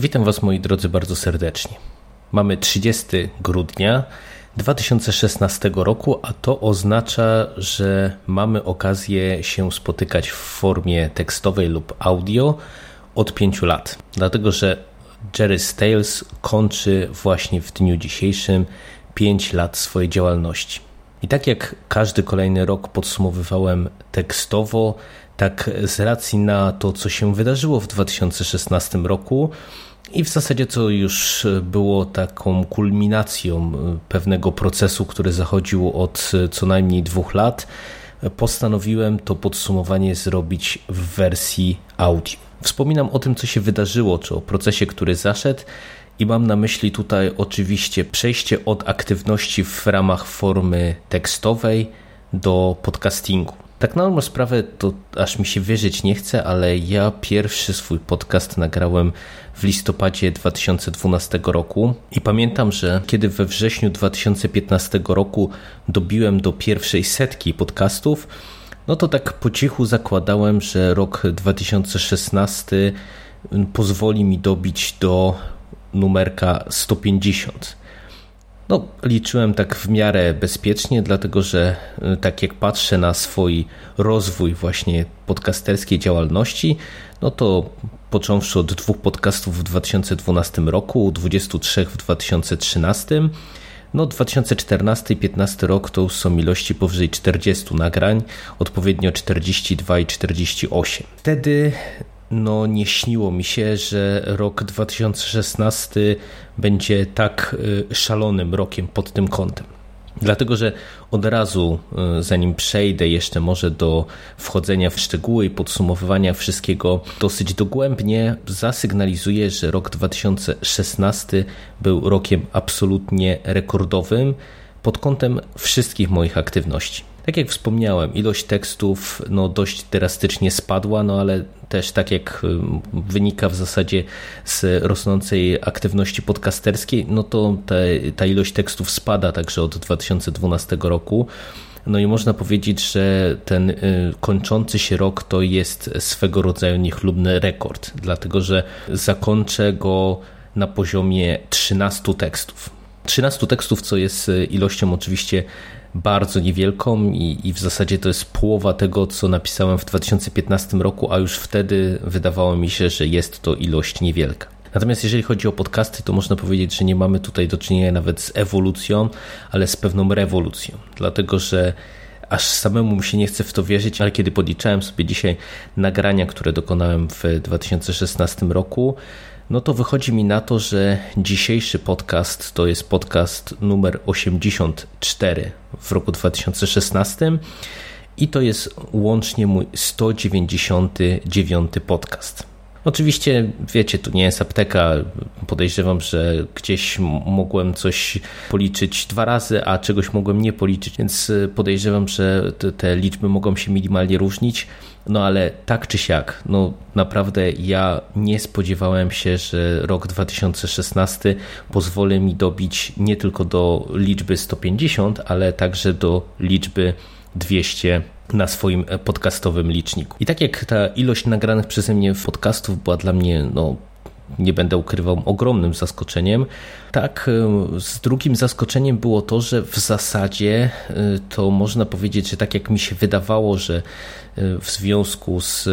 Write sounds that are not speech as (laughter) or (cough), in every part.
Witam Was moi drodzy bardzo serdecznie. Mamy 30 grudnia 2016 roku, a to oznacza, że mamy okazję się spotykać w formie tekstowej lub audio od 5 lat. Dlatego, że Jerry Stales kończy właśnie w dniu dzisiejszym 5 lat swojej działalności. I tak jak każdy kolejny rok podsumowywałem tekstowo, tak z racji na to, co się wydarzyło w 2016 roku, i w zasadzie to już było taką kulminacją pewnego procesu, który zachodził od co najmniej dwóch lat. Postanowiłem to podsumowanie zrobić w wersji audio. Wspominam o tym, co się wydarzyło, czy o procesie, który zaszedł, i mam na myśli tutaj oczywiście przejście od aktywności w ramach formy tekstowej do podcastingu. Tak na dobrą sprawę to aż mi się wierzyć nie chce, ale ja pierwszy swój podcast nagrałem w listopadzie 2012 roku i pamiętam, że kiedy we wrześniu 2015 roku dobiłem do pierwszej setki podcastów, no to tak po cichu zakładałem, że rok 2016 pozwoli mi dobić do numerka 150. No, liczyłem tak w miarę bezpiecznie, dlatego że y, tak jak patrzę na swój rozwój właśnie podcasterskiej działalności, no to począwszy od dwóch podcastów w 2012 roku, 23 w 2013, no 2014 i 2015 rok to są ilości powyżej 40 nagrań, odpowiednio 42 i 48. Wtedy no nie śniło mi się, że rok 2016 będzie tak y, szalonym rokiem pod tym kątem. Dlatego, że od razu, y, zanim przejdę jeszcze może do wchodzenia w szczegóły i podsumowywania wszystkiego dosyć dogłębnie, zasygnalizuję, że rok 2016 był rokiem absolutnie rekordowym pod kątem wszystkich moich aktywności. Tak jak wspomniałem, ilość tekstów no, dość drastycznie spadła, no ale też tak jak y, wynika w zasadzie z rosnącej aktywności podcasterskiej, no to te, ta ilość tekstów spada także od 2012 roku. No i można powiedzieć, że ten y, kończący się rok to jest swego rodzaju niechlubny rekord, dlatego że zakończę go na poziomie 13 tekstów. 13 tekstów, co jest y, ilością oczywiście bardzo niewielką i, i w zasadzie to jest połowa tego, co napisałem w 2015 roku, a już wtedy wydawało mi się, że jest to ilość niewielka. Natomiast jeżeli chodzi o podcasty, to można powiedzieć, że nie mamy tutaj do czynienia nawet z ewolucją, ale z pewną rewolucją, dlatego że aż samemu mi się nie chce w to wierzyć, ale kiedy podliczałem sobie dzisiaj nagrania, które dokonałem w 2016 roku, no to wychodzi mi na to, że dzisiejszy podcast to jest podcast numer 84 w roku 2016 i to jest łącznie mój 199 podcast. Oczywiście, wiecie, to nie jest apteka. Podejrzewam, że gdzieś mogłem coś policzyć dwa razy, a czegoś mogłem nie policzyć, więc podejrzewam, że te liczby mogą się minimalnie różnić. No ale tak czy siak, no naprawdę ja nie spodziewałem się, że rok 2016 pozwoli mi dobić nie tylko do liczby 150, ale także do liczby 200 na swoim podcastowym liczniku. I tak jak ta ilość nagranych przeze mnie podcastów była dla mnie no, nie będę ukrywał, ogromnym zaskoczeniem. Tak, e, z drugim zaskoczeniem było to, że w zasadzie e, to można powiedzieć, że tak jak mi się wydawało, że e, w związku z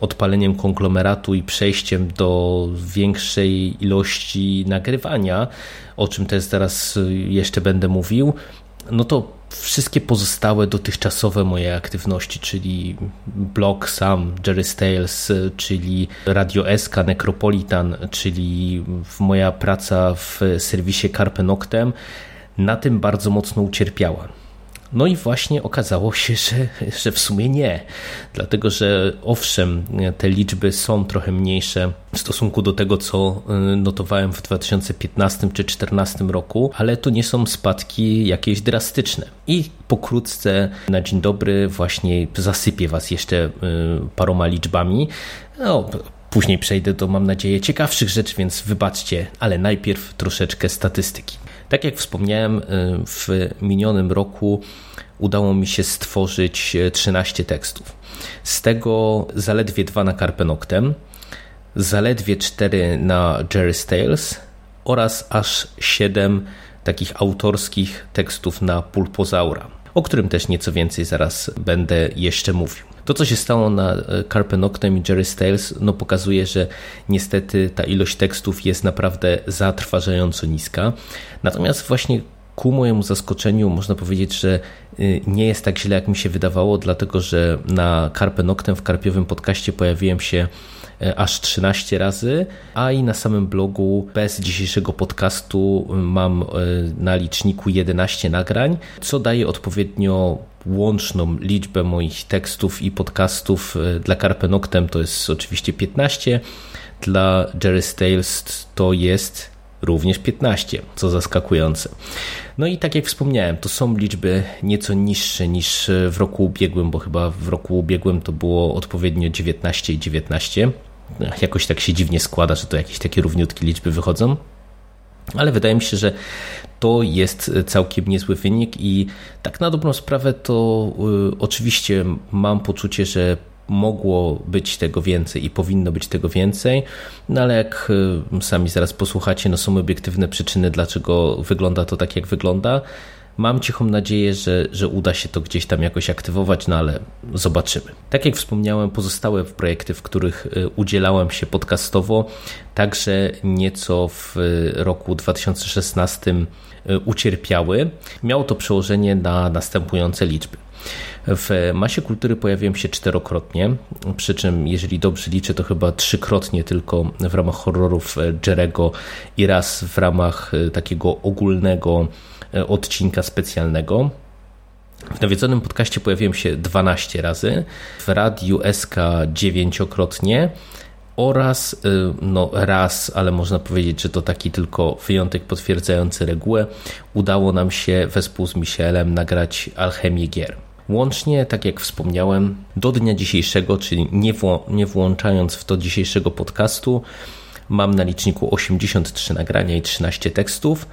odpaleniem konglomeratu i przejściem do większej ilości nagrywania, o czym też zaraz jeszcze będę mówił, no to wszystkie pozostałe dotychczasowe moje aktywności, czyli blog sam, Jerry Stales, czyli Radio SK, Necropolitan, czyli moja praca w serwisie Carpe Noctem, na tym bardzo mocno ucierpiała. No i właśnie okazało się, (laughs) że, że w sumie nie. Dlatego, że owszem, te liczby są trochę mniejsze w stosunku do tego, co y, notowałem w 2015 czy 2014 roku, ale to nie są spadki jakieś drastyczne. I pokrótce na dzień dobry właśnie zasypię Was jeszcze y, paroma liczbami. No, Później przejdę do, mam nadzieję, ciekawszych rzeczy, więc wybaczcie, ale najpierw troszeczkę statystyki. Tak jak wspomniałem, y, w minionym roku udało mi się stworzyć 13 tekstów. Z tego zaledwie dwa na Carpe Noctem. zaledwie 4 na Jerry Stales oraz aż 7 takich autorskich tekstów na Pulpozaura, o którym też nieco więcej zaraz będę jeszcze mówił. To, co się stało na e, Carpe Noctem i Jerry Stales, no pokazuje, że niestety ta ilość tekstów jest naprawdę zatrważająco niska. Natomiast właśnie ku mojemu zaskoczeniu można powiedzieć, że y, nie jest tak źle, jak mi się wydawało, dlatego że na Carpe Noctem w Karpiowym podcaście pojawiłem się aż 13 razy, a i na samym blogu bez dzisiejszego podcastu mam e, na liczniku 11 nagrań, co daje odpowiednio łączną liczbę moich tekstów i podcastów e, dla Carpe Noctem to jest oczywiście 15, dla Jerry Stales to jest również 15, co zaskakujące. No i tak jak wspomniałem, to są liczby nieco niższe niż w roku ubiegłym, bo chyba w roku ubiegłym to było odpowiednio 19 i 19. Jakoś tak się dziwnie składa, że to jakieś takie równiutkie liczby wychodzą. Ale wydaje mi się, że to jest całkiem niezły wynik i tak na dobrą sprawę to y, oczywiście mam poczucie, że mogło być tego więcej i powinno być tego więcej, no ale jak y, sami zaraz posłuchacie, no są obiektywne przyczyny, dlaczego wygląda to tak, jak wygląda. Mam cichą nadzieję, że, że uda się to gdzieś tam jakoś aktywować, no ale zobaczymy. Tak jak wspomniałem, pozostałe projekty, w których y, udzielałem się podcastowo, także nieco w y, roku 2016 ucierpiały. Miało to przełożenie na następujące liczby. W masie kultury pojawiłem się czterokrotnie, przy czym jeżeli dobrze liczę, to chyba trzykrotnie tylko w ramach horrorów Jerego i raz w ramach takiego ogólnego odcinka specjalnego. W nawiedzonym podcaście pojawiłem się 12 razy, w radiu SK dziewięciokrotnie oraz e, no raz, ale można powiedzieć, że to taki tylko wyjątek potwierdzający regułę, udało nam się wespół z Michelem nagrać Alchemię Gier. Łącznie, tak jak wspomniałem, do dnia dzisiejszego, czyli nie, nie włączając w to dzisiejszego podcastu, mam na liczniku 83 nagrania i 13 tekstów,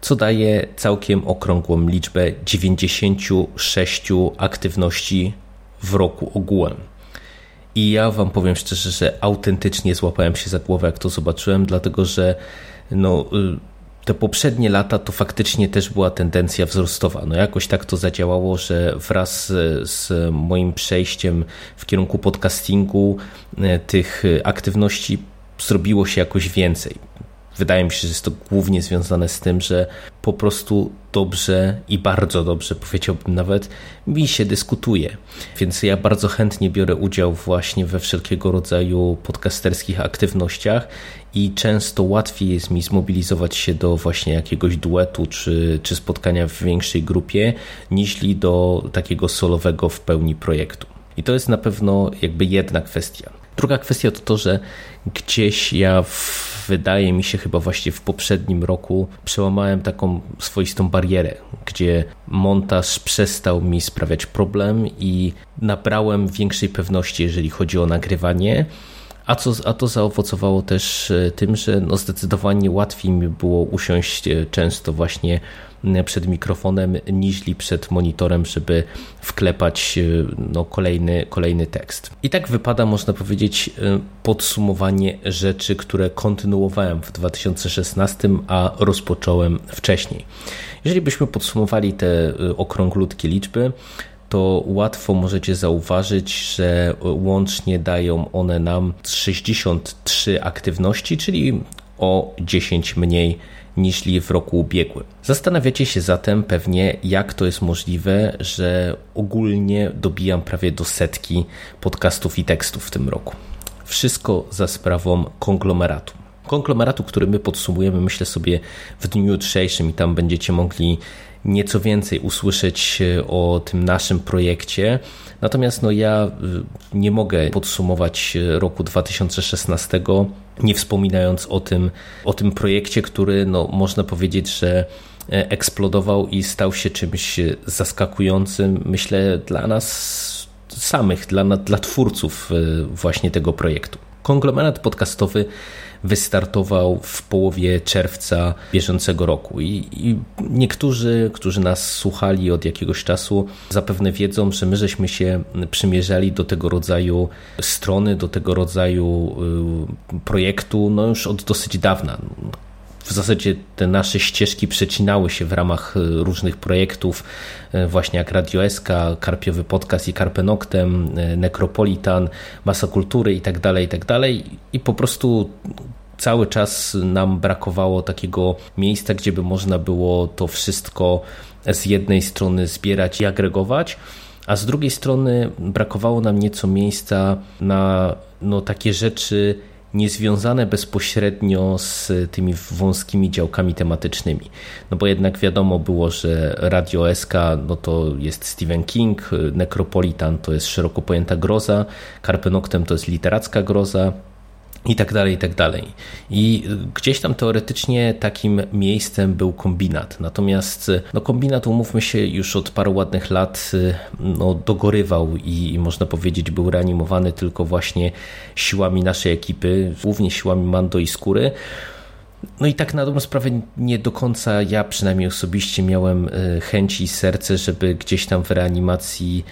co daje całkiem okrągłą liczbę 96 aktywności w roku ogółem. I ja Wam powiem szczerze, że autentycznie złapałem się za głowę, jak to zobaczyłem, dlatego że no, y, te poprzednie lata to faktycznie też była tendencja wzrostowa. No jakoś tak to zadziałało, że wraz z, moim przejściem w kierunku podcastingu e, tych aktywności zrobiło się jakoś więcej. Wydaje mi się, że jest to głównie związane z tym, że po prostu dobrze i bardzo dobrze, powiedziałbym nawet, mi się dyskutuje. Więc ja bardzo chętnie biorę udział właśnie we wszelkiego rodzaju podcasterskich aktywnościach i często łatwiej jest mi zmobilizować się do właśnie jakiegoś duetu czy, czy spotkania w większej grupie, niż do takiego solowego w pełni projektu. I to jest na pewno jakby jedna kwestia. Druga kwestia to to, że gdzieś ja w, wydaje mi się chyba właśnie w poprzednim roku przełamałem taką swoistą barierę, gdzie montaż przestał mi sprawiać problem i nabrałem większej pewności, jeżeli chodzi o nagrywanie. A, co, a to zaowocowało też e, tym, że no zdecydowanie łatwiej mi było usiąść e, często właśnie przed mikrofonem niż przed monitorem, żeby wklepać e, no, kolejny, kolejny tekst. I tak wypada, można powiedzieć, podsumowanie rzeczy, które kontynuowałem w 2016, a rozpocząłem wcześniej. Jeżeli byśmy podsumowali te okrąglutkie liczby, to łatwo możecie zauważyć, że łącznie dają one nam 63 aktywności, czyli o 10 mniej niż w roku ubiegłym. Zastanawiacie się zatem pewnie, jak to jest możliwe, że ogólnie dobijam prawie do setki podcastów i tekstów w tym roku. Wszystko za sprawą konglomeratu. Konglomeratu, który my podsumujemy, myślę sobie w dniu jutrzejszym i tam będziecie mogli nieco więcej usłyszeć e, o tym naszym projekcie. Natomiast no, ja e, nie mogę podsumować e, roku 2016, nie wspominając o tym, o tym projekcie, który no, można powiedzieć, że eksplodował i stał się czymś zaskakującym, myślę, dla nas samych, dla, dla twórców właśnie tego projektu. Konglomerat podcastowy wystartował w połowie czerwca bieżącego roku. I, I, niektórzy, którzy nas słuchali od jakiegoś czasu, zapewne wiedzą, że my żeśmy się przymierzali do tego rodzaju strony, do tego rodzaju y, projektu no już od dosyć dawna w zasadzie te nasze ścieżki przecinały się w ramach e, różnych projektów, e, właśnie jak Radio SK, Karpiowy Podcast i Carpe Noctem, e, Necropolitan, Masa Kultury i tak dalej, i tak. I po prostu cały czas nam brakowało takiego miejsca, gdzie by można było to wszystko z jednej strony zbierać i agregować, a z drugiej strony brakowało nam nieco miejsca na no, takie rzeczy niezwiązane bezpośrednio z tymi wąskimi działkami tematycznymi. No bo jednak wiadomo było, że Radio SK no to jest Stephen King, Necropolitan to jest szeroko pojęta groza, Carpe Noctem to jest literacka groza, i tak dalej, i tak dalej. I gdzieś tam teoretycznie takim miejscem był kombinat. Natomiast no, kombinat, umówmy się, już od paru ładnych lat no, dogorywał i, można powiedzieć był reanimowany tylko właśnie siłami naszej ekipy, głównie siłami Mando i Skóry. No i tak na dobrą sprawę nie do końca ja przynajmniej osobiście miałem chęci i serce, żeby gdzieś tam w reanimacji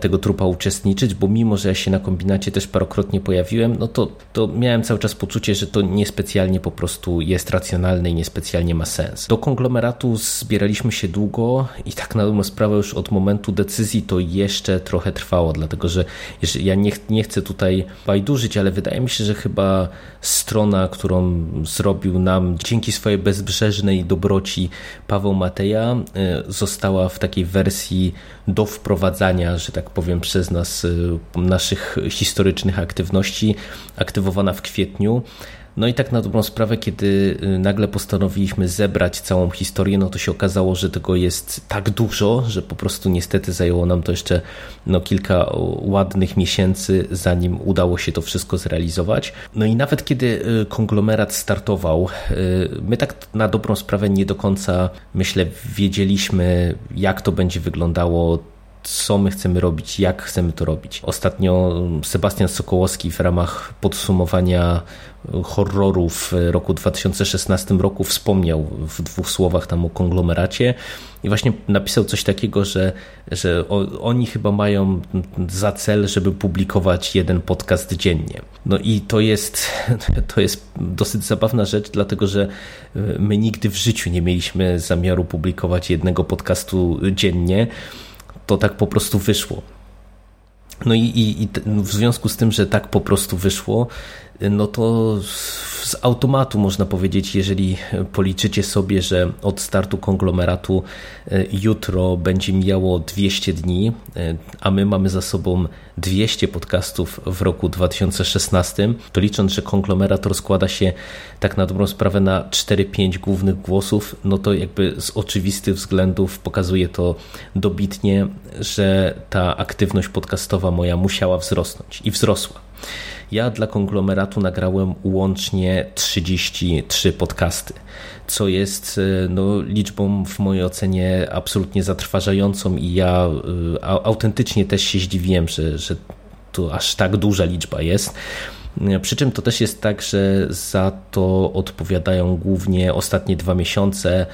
tego trupa uczestniczyć, bo mimo, że ja się na kombinacie też parokrotnie pojawiłem, no to, to miałem cały czas poczucie, że to niespecjalnie po prostu jest racjonalne i niespecjalnie ma sens. Do konglomeratu zbieraliśmy się długo i tak na dobrą sprawę już od momentu decyzji to jeszcze trochę trwało, dlatego że ja nie, nie chcę tutaj bajdurzyć, ale wydaje mi się, że chyba strona, którą zrobił nam dzięki swojej bezbrzeżnej dobroci Paweł Mateja, y, została w takiej wersji do wprowadzania, że tak powiem, przez nas y, naszych historycznych aktywności, aktywowana w kwietniu. No i tak na dobrą sprawę, kiedy y, nagle postanowiliśmy zebrać całą historię, no to się okazało, że tego jest tak dużo, że po prostu niestety zajęło nam to jeszcze no, kilka ładnych miesięcy, zanim udało się to wszystko zrealizować. No i nawet kiedy y, konglomerat startował, my tak na dobrą sprawę nie do końca, myślę, wiedzieliśmy, jak to będzie wyglądało co my chcemy robić, jak chcemy to robić. Ostatnio Sebastian Sokołowski w ramach podsumowania horrorów w roku 2016 roku wspomniał w dwóch słowach tam o konglomeracie i właśnie napisał coś takiego, że, że oni chyba mają za cel, żeby publikować jeden podcast dziennie. No i to jest, to jest dosyć zabawna rzecz, dlatego że my nigdy w życiu nie mieliśmy zamiaru publikować jednego podcastu dziennie to tak po prostu wyszło. No i, i, i, w związku z tym, że tak po prostu wyszło, no to z automatu można powiedzieć, jeżeli policzycie sobie, że od startu konglomeratu e, jutro będzie mijało 200 dni, e, a my mamy za sobą 200 podcastów w roku 2016, to licząc, że konglomerat rozkłada się tak na dobrą sprawę na 4-5 głównych głosów, no to jakby z oczywistych względów pokazuje to dobitnie, że ta aktywność podcastowa moja musiała wzrosnąć i wzrosła. Ja dla konglomeratu nagrałem łącznie 33 podcasty, co jest e, no, liczbą w mojej ocenie absolutnie zatrważającą i ja e, autentycznie też się zdziwiłem, że, że to aż tak duża liczba jest. E, przy czym to też jest tak, że za to odpowiadają głównie ostatnie dwa miesiące,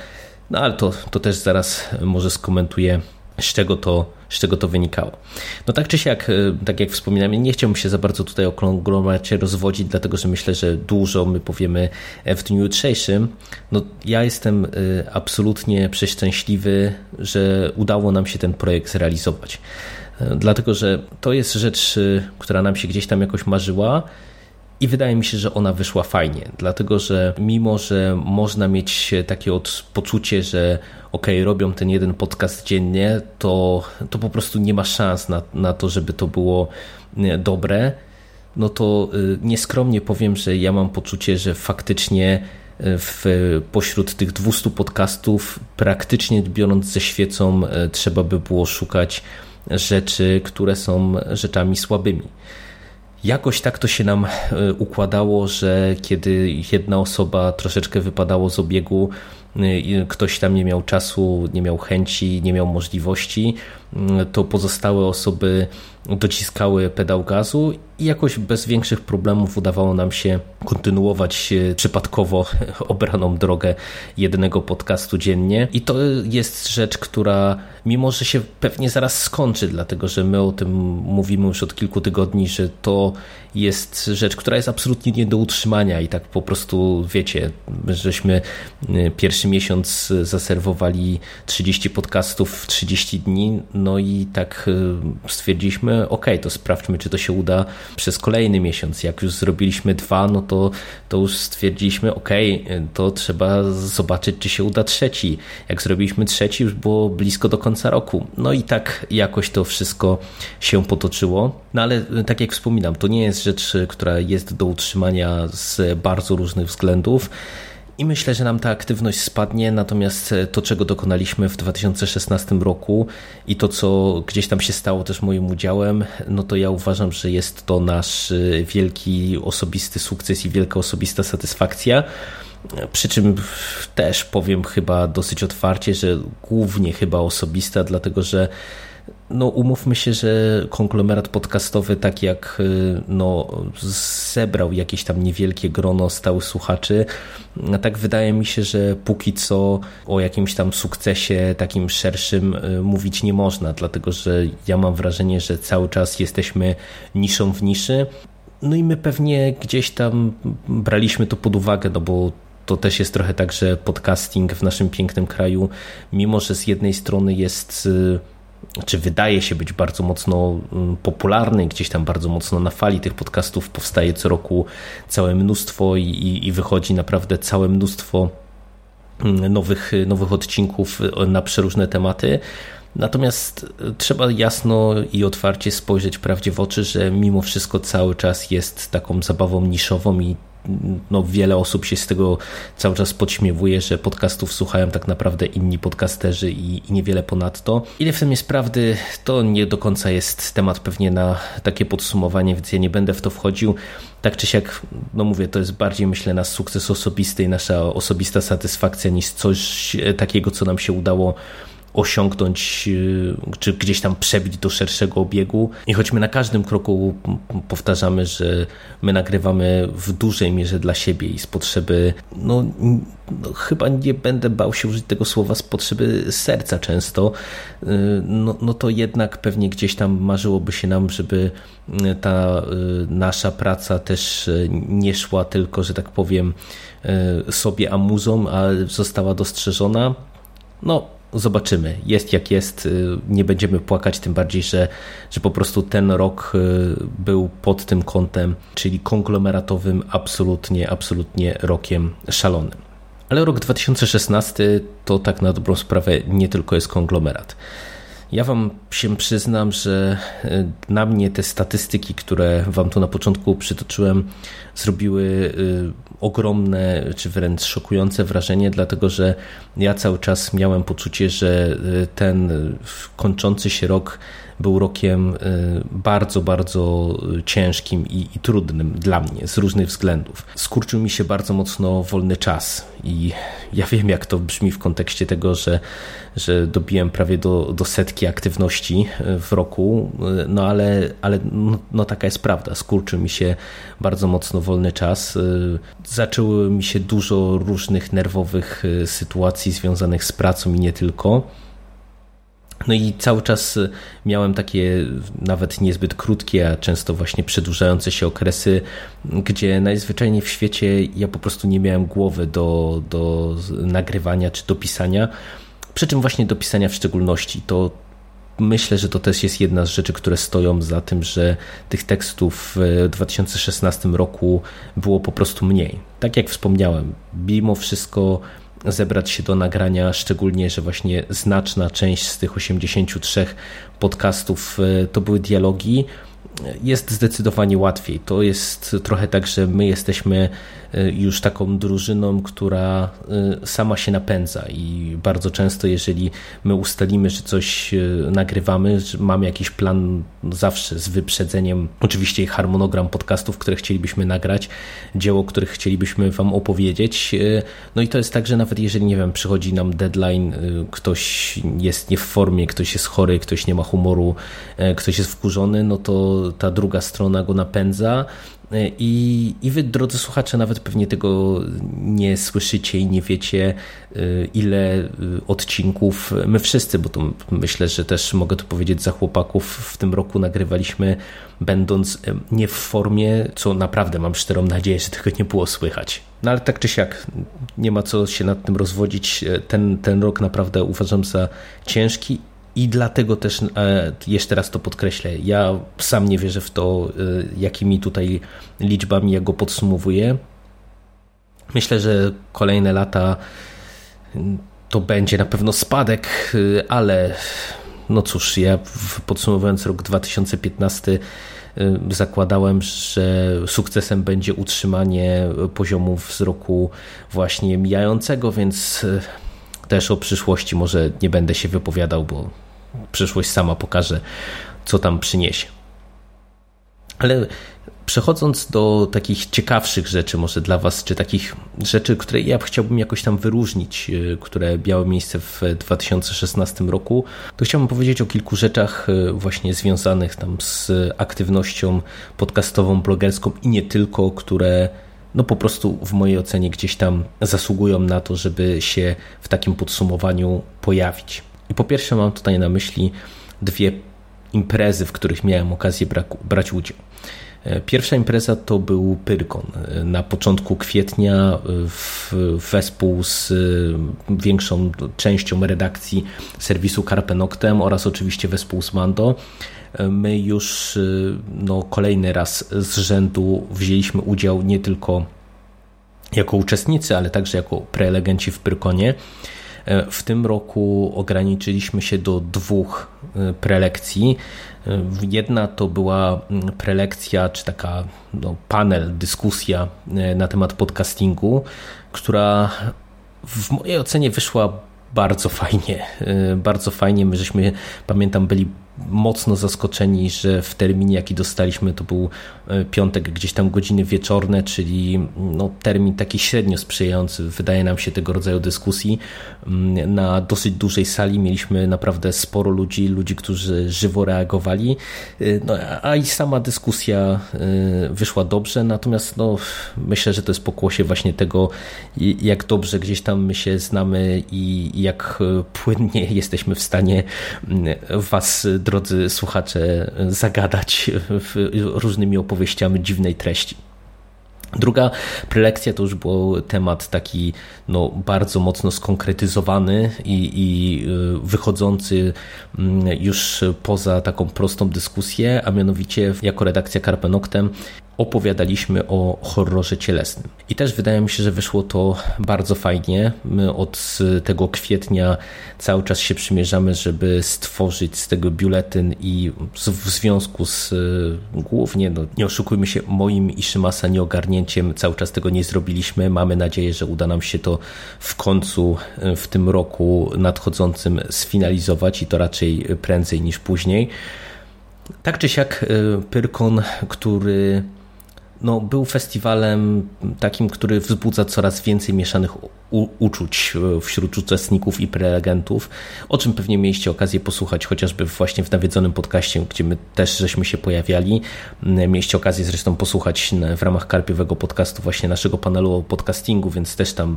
no ale to, to też zaraz może skomentuję z czego to, z czego to wynikało. No tak czy siak, e, tak jak wspominałem, nie chciałbym się za bardzo tutaj o konglomeracie rozwodzić, dlatego że myślę, że dużo my powiemy w dniu jutrzejszym. No ja jestem e, absolutnie przeszczęśliwy, że udało nam się ten projekt zrealizować. E, dlatego, że to jest rzecz, która nam się gdzieś tam jakoś marzyła, i wydaje mi się, że ona wyszła fajnie, dlatego że mimo, że można mieć takie poczucie, że ok, robią ten jeden podcast dziennie, to, to po prostu nie ma szans na, na to, żeby to było dobre, no to y, nieskromnie powiem, że ja mam poczucie, że faktycznie y, w, pośród tych 200 podcastów, praktycznie biorąc ze świecą, y, trzeba by było szukać rzeczy, które są rzeczami słabymi. Jakoś tak to się nam e, układało, że kiedy jedna osoba troszeczkę wypadało z obiegu, e, ktoś tam nie miał czasu, nie miał chęci, nie miał możliwości, to pozostałe osoby dociskały pedał gazu i jakoś bez większych problemów udawało nam się kontynuować przypadkowo (laughs) obraną drogę jednego podcastu dziennie. I to jest rzecz, która mimo, że się pewnie zaraz skończy, dlatego że my o tym mówimy już od kilku tygodni, że to jest rzecz, która jest absolutnie nie do utrzymania i tak po prostu wiecie, żeśmy y, pierwszy miesiąc zaserwowali 30 podcastów w 30 dni, no i tak y, stwierdziliśmy, ok, to sprawdźmy, czy to się uda przez kolejny miesiąc. Jak już zrobiliśmy dwa, no to, to już stwierdziliśmy, ok, to trzeba zobaczyć, czy się uda trzeci. Jak zrobiliśmy trzeci, już było blisko do końca roku. No i tak jakoś to wszystko się potoczyło. No ale tak jak wspominam, to nie jest rzecz, która jest do utrzymania z bardzo różnych względów. I myślę, że nam ta aktywność spadnie, natomiast to, czego dokonaliśmy w 2016 roku i to, co gdzieś tam się stało też moim udziałem, no to ja uważam, że jest to nasz wielki osobisty sukces i wielka osobista satysfakcja. Przy czym też powiem chyba dosyć otwarcie, że głównie chyba osobista, dlatego że no umówmy się, że konglomerat podcastowy, tak jak y, no, zebrał jakieś tam niewielkie grono stałych słuchaczy, tak wydaje mi się, że póki co o jakimś tam sukcesie takim szerszym y, mówić nie można, dlatego że ja mam wrażenie, że cały czas jesteśmy niszą w niszy. No i my pewnie gdzieś tam braliśmy to pod uwagę, no bo to też jest trochę tak, że podcasting w naszym pięknym kraju, mimo że z jednej strony jest y, czy wydaje się być bardzo mocno mm, popularny, gdzieś tam bardzo mocno na fali tych podcastów powstaje co roku całe mnóstwo i, i wychodzi naprawdę całe mnóstwo mm, nowych, nowych odcinków y, na przeróżne tematy. Natomiast y, trzeba jasno i otwarcie spojrzeć prawdzie w oczy, że mimo wszystko cały czas jest taką zabawą niszową i no, wiele osób się z tego cały czas podśmiewuje, że podcastów słuchają tak naprawdę inni podcasterzy i, i niewiele ponadto. Ile w tym jest prawdy, to nie do końca jest temat pewnie na takie podsumowanie, więc ja nie będę w to wchodził. Tak czy siak, no mówię, to jest bardziej myślę nasz sukces osobisty i nasza osobista satysfakcja niż coś takiego, co nam się udało osiągnąć, y, czy gdzieś tam przebić do szerszego obiegu. I choć my na każdym kroku powtarzamy, że my nagrywamy w dużej mierze dla siebie i z potrzeby, no, no chyba nie będę bał się użyć tego słowa, z potrzeby serca często, y, no, no to jednak pewnie gdzieś tam marzyłoby się nam, żeby y, ta nasza praca też nie szła tylko, że tak powiem, sobie amuzą, a została dostrzeżona. No, zobaczymy. Jest jak jest, y, nie będziemy płakać, tym bardziej, że, że po prostu ten rok y, był pod tym kątem, czyli konglomeratowym, absolutnie, absolutnie rokiem szalonym. Ale rok 2016 to tak na dobrą sprawę nie tylko jest konglomerat. Ja Wam się przyznam, że y, na mnie te statystyki, które Wam tu na początku przytoczyłem, zrobiły ogromne czy wręcz szokujące wrażenie, dlatego że ja cały czas miałem poczucie, że y, ten kończący się rok był rokiem y, bardzo, bardzo ciężkim i, i, trudnym dla mnie z różnych względów. Skurczył mi się bardzo mocno wolny czas i ja wiem, jak to brzmi w kontekście tego, że, że dobiłem prawie do, do setki aktywności w roku, no ale, ale no, no taka jest prawda. Skurczył mi się bardzo mocno wolny czas. Zaczęło mi się dużo różnych nerwowych sytuacji związanych z pracą i nie tylko. No i cały czas y, miałem takie nawet niezbyt krótkie, a często właśnie przedłużające się okresy, gdzie najzwyczajniej w świecie ja po prostu nie miałem głowy do, do nagrywania czy do pisania. Przy czym właśnie do pisania w szczególności. To myślę, że to też jest jedna z rzeczy, które stoją za tym, że tych tekstów w 2016 roku było po prostu mniej. Tak jak wspomniałem, mimo wszystko zebrać się do nagrania, szczególnie, że właśnie znaczna część z tych 83 podcastów e, to były dialogi, jest zdecydowanie łatwiej. To jest trochę tak, że my jesteśmy Y, już taką drużyną, która y, sama się napędza i bardzo często, jeżeli my ustalimy, że coś y, nagrywamy, że mamy jakiś plan zawsze z wyprzedzeniem, oczywiście harmonogram podcastów, które chcielibyśmy nagrać, dzieło, których chcielibyśmy Wam opowiedzieć. No i to jest tak, że nawet jeżeli, nie wiem, przychodzi nam deadline, ktoś jest nie w formie, ktoś jest chory, ktoś nie ma humoru, ktoś jest wkurzony, no to ta druga strona go napędza. I, I wy, drodzy słuchacze, nawet pewnie tego nie słyszycie i nie wiecie, y, ile y, odcinków my wszyscy, bo to myślę, że też mogę to powiedzieć za chłopaków, w tym roku nagrywaliśmy, będąc nie w formie, co naprawdę mam szczerą nadzieję, że tego nie było słychać. No ale tak czy siak, nie ma co się nad tym rozwodzić. Ten, ten rok naprawdę uważam za ciężki i dlatego też e, jeszcze raz to podkreślę. Ja sam nie wierzę w to, e, jakimi tutaj liczbami ja go podsumowuję. Myślę, że kolejne lata to będzie na pewno spadek, e, ale no cóż, ja podsumowując rok 2015 zakładałem, że sukcesem będzie utrzymanie poziomów z roku właśnie mijającego, więc też o przyszłości może nie będę się wypowiadał, bo przyszłość sama pokaże, co tam przyniesie. Ale przechodząc do takich ciekawszych rzeczy, może dla Was, czy takich rzeczy, które ja chciałbym jakoś tam wyróżnić, e, które miały miejsce w 2016 roku, to chciałbym powiedzieć o kilku rzeczach e, właśnie związanych tam z aktywnością podcastową, blogerską i nie tylko, które no po prostu w mojej ocenie gdzieś tam zasługują na to, żeby się w takim podsumowaniu pojawić. I po pierwsze mam tutaj na myśli dwie imprezy, w których miałem okazję brać udział. E, pierwsza impreza to był Pyrkon. E, na początku kwietnia e, w, wespół z większą częścią redakcji serwisu Carpe Noctem oraz oczywiście wespół z Mando my już no, kolejny raz z rzędu wzięliśmy udział nie tylko jako uczestnicy, ale także jako prelegenci w Pyrkonie. E, w tym roku ograniczyliśmy się do dwóch e, prelekcji. E, jedna to była prelekcja, czy taka no, panel, dyskusja na temat podcastingu, która w mojej ocenie wyszła bardzo fajnie. Bardzo fajnie. My żeśmy, pamiętam, byli mocno zaskoczeni, że w terminie, jaki dostaliśmy, to był e, piątek, gdzieś tam godziny wieczorne, czyli no, termin taki średnio sprzyjający, wydaje nam się, tego rodzaju dyskusji. Mm, na dosyć dużej sali mieliśmy naprawdę sporo ludzi, ludzi, którzy żywo reagowali, e, no, a i sama dyskusja e, wyszła dobrze, natomiast no, myślę, że to jest pokłosie właśnie tego, jak dobrze gdzieś tam my się znamy i jak płynnie (laughs) jesteśmy w stanie mm, Was drodzy słuchacze, zagadać różnymi opowieściami dziwnej treści. Druga prelekcja to już był temat taki no, bardzo mocno skonkretyzowany i, i y, wychodzący mm, już poza taką prostą dyskusję, a mianowicie jako redakcja Carpe Noctem opowiadaliśmy o horrorze cielesnym. I też wydaje mi się, że wyszło to bardzo fajnie. My od tego kwietnia cały czas się przymierzamy, żeby stworzyć z tego biuletyn i w związku z głównie, no, nie oszukujmy się, moim i Szymasa nieogarnięciem cały czas tego nie zrobiliśmy. Mamy nadzieję, że uda nam się to w końcu w tym roku nadchodzącym sfinalizować i to raczej prędzej niż później. Tak czy siak, Pyrkon, który no, był festiwalem takim, który wzbudza coraz więcej mieszanych uczuć e, wśród uczestników i prelegentów, o czym pewnie mieliście okazję posłuchać chociażby właśnie w nawiedzonym podcaście, gdzie my też żeśmy się pojawiali. Mieliście okazję zresztą posłuchać w ramach karpiowego podcastu właśnie naszego panelu o podcastingu, więc też tam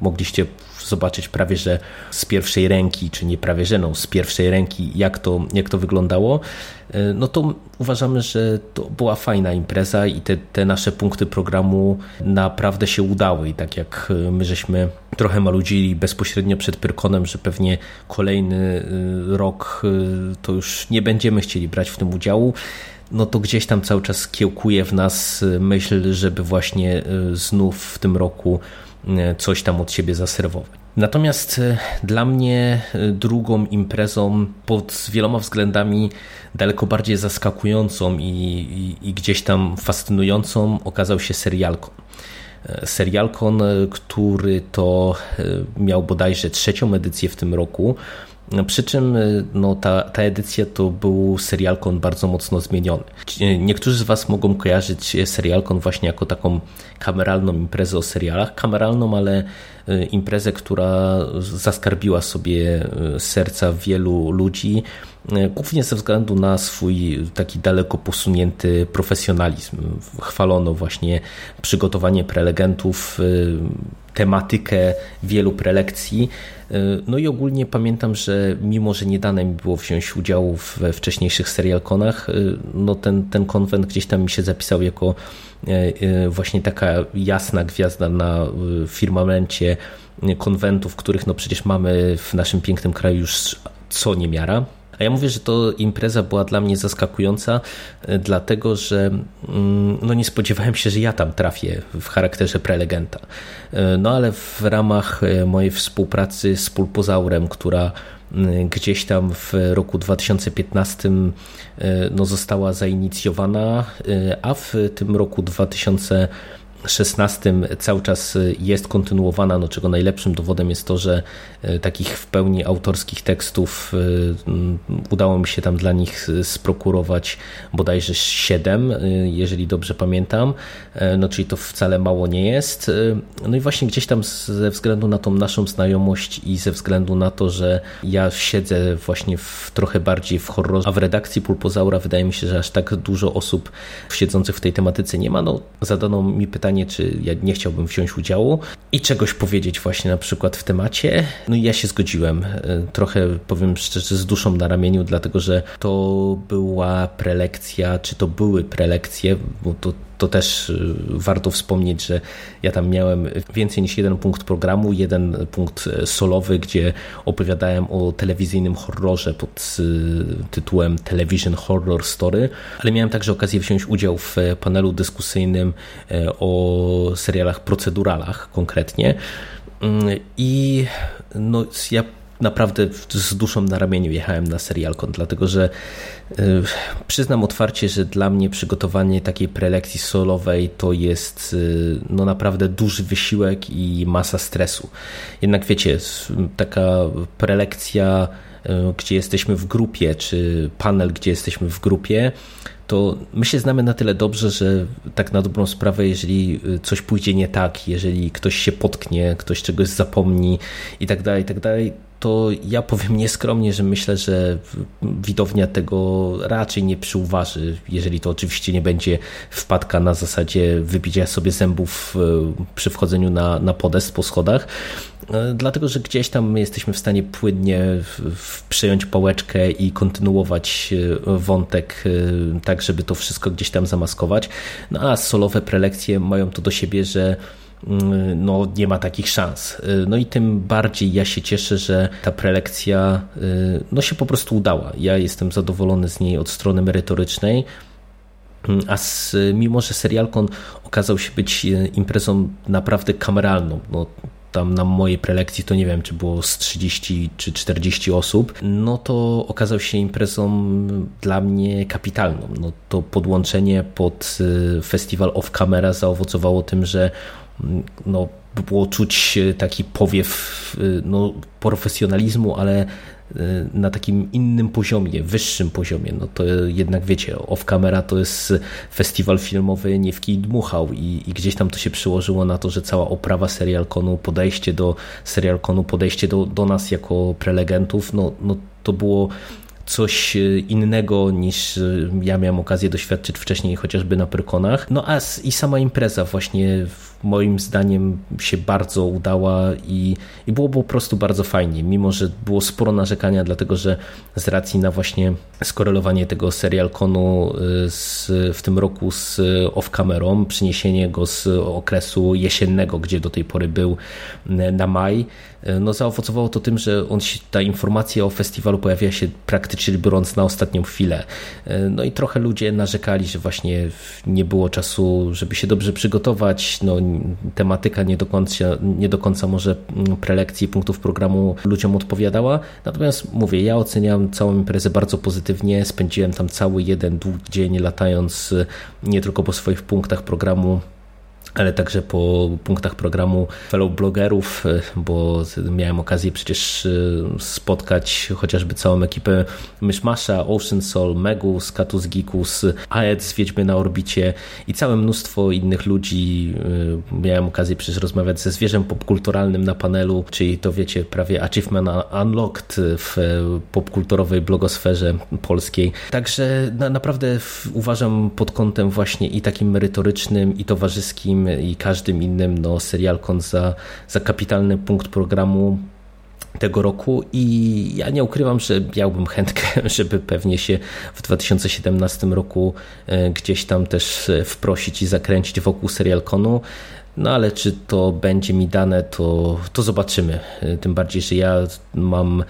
mogliście zobaczyć prawie, że z pierwszej ręki, czy nie prawie, że no, z pierwszej ręki, jak to, jak to wyglądało. E, no to uważamy, że to była fajna impreza i te, te nasze punkty programu naprawdę się udały i tak jak my żeśmy trochę maludzili bezpośrednio przed Pyrkonem, że pewnie kolejny y, rok y, to już nie będziemy chcieli brać w tym udziału, no to gdzieś tam cały czas kiełkuje w nas y, myśl, żeby właśnie znów w tym roku coś tam od siebie zaserwować. Natomiast dla mnie drugą imprezą pod wieloma względami daleko bardziej zaskakującą i, i, i gdzieś tam fascynującą okazał się serialką. Serialkon, który to e, miał bodajże trzecią edycję w tym roku. Przy czym e, no, ta, ta edycja to był serialkon bardzo mocno zmieniony. Niektórzy z Was mogą kojarzyć serialkon właśnie jako taką kameralną imprezę o serialach. Kameralną, ale e, imprezę, która zaskarbiła sobie serca wielu ludzi głównie ze względu na swój taki daleko posunięty profesjonalizm. Chwalono właśnie przygotowanie prelegentów, tematykę wielu prelekcji. No i ogólnie pamiętam, że mimo, że nie dane mi było wziąć udziału we wcześniejszych serialkonach, no ten, ten konwent gdzieś tam mi się zapisał jako właśnie taka jasna gwiazda na firmamencie konwentów, których no przecież mamy w naszym pięknym kraju już co niemiara. A ja mówię, że to impreza była dla mnie zaskakująca, e, dlatego że mm, no nie spodziewałem się, że ja tam trafię w charakterze prelegenta. E, no ale w ramach e, mojej współpracy z Pulpozaurem, która gdzieś tam w roku 2015 no, została zainicjowana, a w tym roku 2000 16 cały czas jest kontynuowana, no czego najlepszym dowodem jest to, że e, takich w pełni autorskich tekstów e, udało mi się tam dla nich sprokurować bodajże 7, e, jeżeli dobrze pamiętam, no czyli to wcale mało nie jest. No i właśnie gdzieś tam ze względu na tą naszą znajomość i ze względu na to, że ja siedzę właśnie w, trochę bardziej w horrorze, a w redakcji Pulpozaura wydaje mi się, że aż tak dużo osób siedzących w tej tematyce nie ma, no zadano mi pytanie pytanie, czy ja nie chciałbym wziąć udziału i czegoś powiedzieć właśnie na przykład w temacie. No i ja się zgodziłem. E, trochę powiem szczerze z duszą na ramieniu, dlatego że to była prelekcja, czy to były prelekcje, bo to to też y, warto wspomnieć, że ja tam miałem więcej niż jeden punkt programu, jeden punkt e, solowy, gdzie opowiadałem o telewizyjnym horrorze pod y, tytułem Television Horror Story, ale miałem także okazję wziąć udział w e, panelu dyskusyjnym e, o serialach proceduralach konkretnie. Mm, I no, ja naprawdę z duszą na ramieniu jechałem na serialkon, dlatego że y, przyznam otwarcie, że dla mnie przygotowanie takiej prelekcji solowej to jest y, no naprawdę duży wysiłek i masa stresu. Jednak wiecie, taka prelekcja, y, gdzie jesteśmy w grupie, czy panel, gdzie jesteśmy w grupie, to my się znamy na tyle dobrze, że tak na dobrą sprawę, jeżeli coś pójdzie nie tak, jeżeli ktoś się potknie, ktoś czegoś zapomni i tak dalej, i tak dalej, to ja powiem nieskromnie, że myślę, że widownia tego raczej nie przyuważy, jeżeli to oczywiście nie będzie wpadka na zasadzie wybicia sobie zębów e, przy wchodzeniu na, na podest po schodach. E, dlatego, że gdzieś tam my jesteśmy w stanie płynnie przejąć pałeczkę i kontynuować e, wątek tak, żeby to wszystko gdzieś tam zamaskować. No a solowe prelekcje mają to do siebie, że no, nie ma takich szans. Y, no i tym bardziej ja się cieszę, że ta prelekcja y, no, się po prostu udała. Ja jestem zadowolony z niej od strony merytorycznej. Mm, a z, mimo, że serialkon okazał się być y, imprezą naprawdę kameralną, no, tam na mojej prelekcji to nie wiem, czy było z 30 czy 40 osób, no to okazał się imprezą dla mnie kapitalną. No to podłączenie pod festiwal off camera zaowocowało tym, że no, było czuć taki powiew y, no, profesjonalizmu, ale y, na takim innym poziomie, wyższym poziomie. No to jednak wiecie, off camera to jest festiwal filmowy Niewki i Dmuchał i, i gdzieś tam to się przyłożyło na to, że cała oprawa serialkonu, podejście do serialkonu, podejście do, do nas jako prelegentów, no, no to było coś e, innego niż ja miałem okazję doświadczyć wcześniej chociażby na Prykonach. No a i sama impreza właśnie moim zdaniem się bardzo udała i, i było po prostu bardzo fajnie, mimo że było sporo narzekania, dlatego że z racji na właśnie skorelowanie tego serialkonu e, z, w tym roku z off-camerą, przyniesienie go z okresu jesiennego, gdzie do tej pory był na maj, no zaowocowało to tym, że on się, ta informacja o festiwalu pojawia się praktycznie biorąc na ostatnią chwilę. No i trochę ludzie narzekali, że właśnie nie było czasu, żeby się dobrze przygotować. No, tematyka nie do końca, nie do końca może prelekcji punktów programu ludziom odpowiadała. Natomiast mówię, ja oceniam całą imprezę bardzo pozytywnie. Spędziłem tam cały jeden długi dzień latając nie tylko po swoich punktach programu ale także po punktach programu fellow blogerów, e, bo miałem okazję przecież e, spotkać chociażby całą ekipę Myszmasza, Ocean Soul, Megus, Katus Gikus, Aed z Wiedźmy na orbicie i całe mnóstwo innych ludzi. E, miałem okazję przecież rozmawiać ze zwierzem popkulturalnym na panelu, czyli to wiecie, prawie achievement unlocked w popkulturowej blogosferze polskiej. Także na, naprawdę uważam pod kątem właśnie i takim merytorycznym i towarzyskim i każdym innym no, serialkon za, za kapitalny punkt programu tego roku i ja nie ukrywam, że miałbym chętkę, (laughs) żeby pewnie się w 2017 roku e, gdzieś tam też e, wprosić i zakręcić wokół serialkonu. No ale czy to będzie mi dane, to, to zobaczymy. E, tym bardziej, że ja mam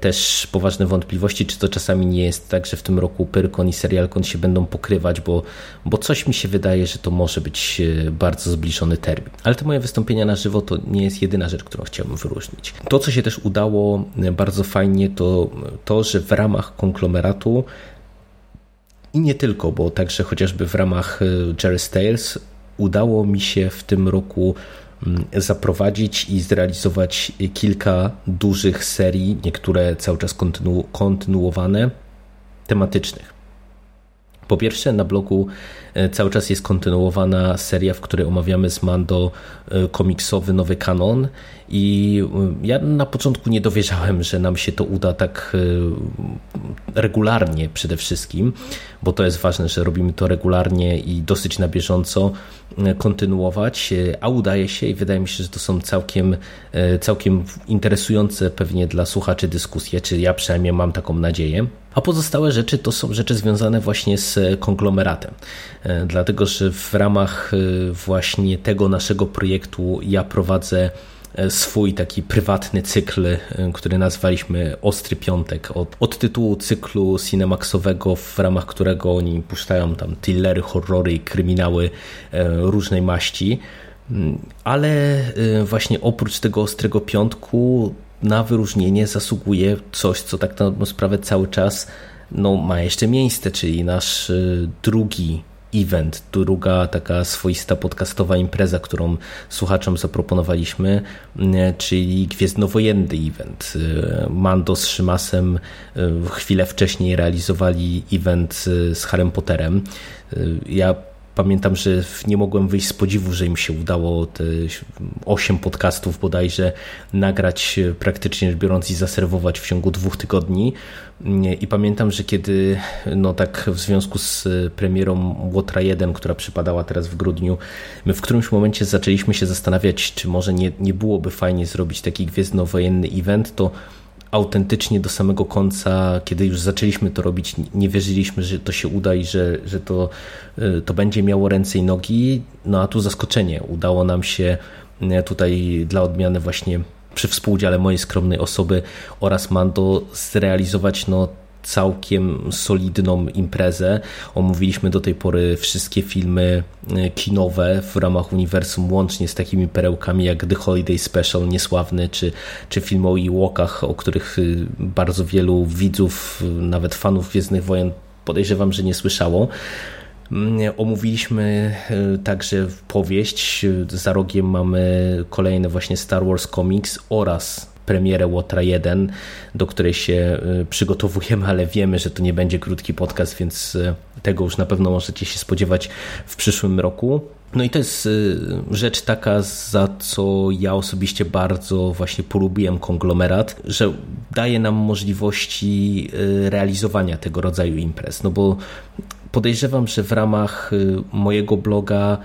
też poważne wątpliwości, czy to czasami nie jest tak, że w tym roku Pyrkon i Serialkon się będą pokrywać, bo, bo coś mi się wydaje, że to może być e, bardzo zbliżony termin. Ale te moje wystąpienia na żywo to nie jest jedyna rzecz, którą chciałbym wyróżnić. To, co się też udało e, bardzo fajnie, to to, że w ramach konglomeratu i nie tylko, bo także chociażby w ramach Jerry Tales udało mi się w tym roku zaprowadzić i zrealizować kilka dużych serii, niektóre cały czas kontynu kontynuowane, tematycznych. Po pierwsze, na blogu e, cały czas jest kontynuowana seria, w której omawiamy z Mando e, komiksowy nowy kanon. I e, ja na początku nie dowierzałem, że nam się to uda tak regularnie przede wszystkim, bo to jest ważne, że robimy to regularnie i dosyć na bieżąco kontynuować, a udaje się i wydaje mi się, że to są całkiem, całkiem interesujące pewnie dla słuchaczy dyskusje, czy ja przynajmniej mam taką nadzieję. A pozostałe rzeczy to są rzeczy związane właśnie z konglomeratem. E, dlatego, że w ramach e, właśnie tego naszego projektu ja prowadzę e, swój taki prywatny cykl, który nazwaliśmy Ostry Piątek, od, od, tytułu cyklu cinemaxowego, w ramach którego oni puszczają tam thrillery, horrory i kryminały różnej maści. Mm, ale właśnie oprócz tego Ostrego Piątku na wyróżnienie zasługuje coś, co tak na sprawę cały czas no, ma jeszcze miejsce, czyli nasz drugi event, druga taka swoista podcastowa impreza, którą słuchaczom zaproponowaliśmy, y, czyli Gwiezdnowojenny event. Y, Mando z Szymasem chwilę wcześniej realizowali event z Harrym Potterem. Ja Pamiętam, że nie mogłem wyjść z podziwu, że im się udało te 8 podcastów bodajże nagrać e, praktycznie biorąc i zaserwować w ciągu dwóch tygodni. I pamiętam, że kiedy no tak w związku z e, premierą Łotra 1, która przypadała teraz w grudniu, my w którymś momencie zaczęliśmy się zastanawiać, czy może nie, nie byłoby fajnie zrobić taki gwiezdnowojenny event, to autentycznie do samego końca, kiedy już zaczęliśmy to robić, nie wierzyliśmy, że to się uda i że, że to, y, to będzie miało ręce i nogi. No a tu zaskoczenie. Udało nam się y, tutaj dla odmiany właśnie przy współudziale mojej skromnej osoby oraz Mando zrealizować no, całkiem solidną imprezę. Omówiliśmy do tej pory wszystkie filmy e, kinowe w ramach uniwersum, łącznie z takimi perełkami jak The Holiday Special, Niesławny, czy, czy film o Ewokach, o których y, bardzo wielu widzów, nawet fanów Gwiezdnych Wojen podejrzewam, że nie słyszało. Mm, omówiliśmy e, także powieść. Za rogiem mamy kolejne właśnie Star Wars Comics oraz premierę Łotra 1, do której się y, przygotowujemy, ale wiemy, że to nie będzie krótki podcast, więc y, tego już na pewno możecie się spodziewać w przyszłym roku. No i to jest y, rzecz taka, za co ja osobiście bardzo właśnie polubiłem konglomerat, że daje nam możliwości realizowania tego rodzaju imprez. No bo podejrzewam, że w ramach mojego bloga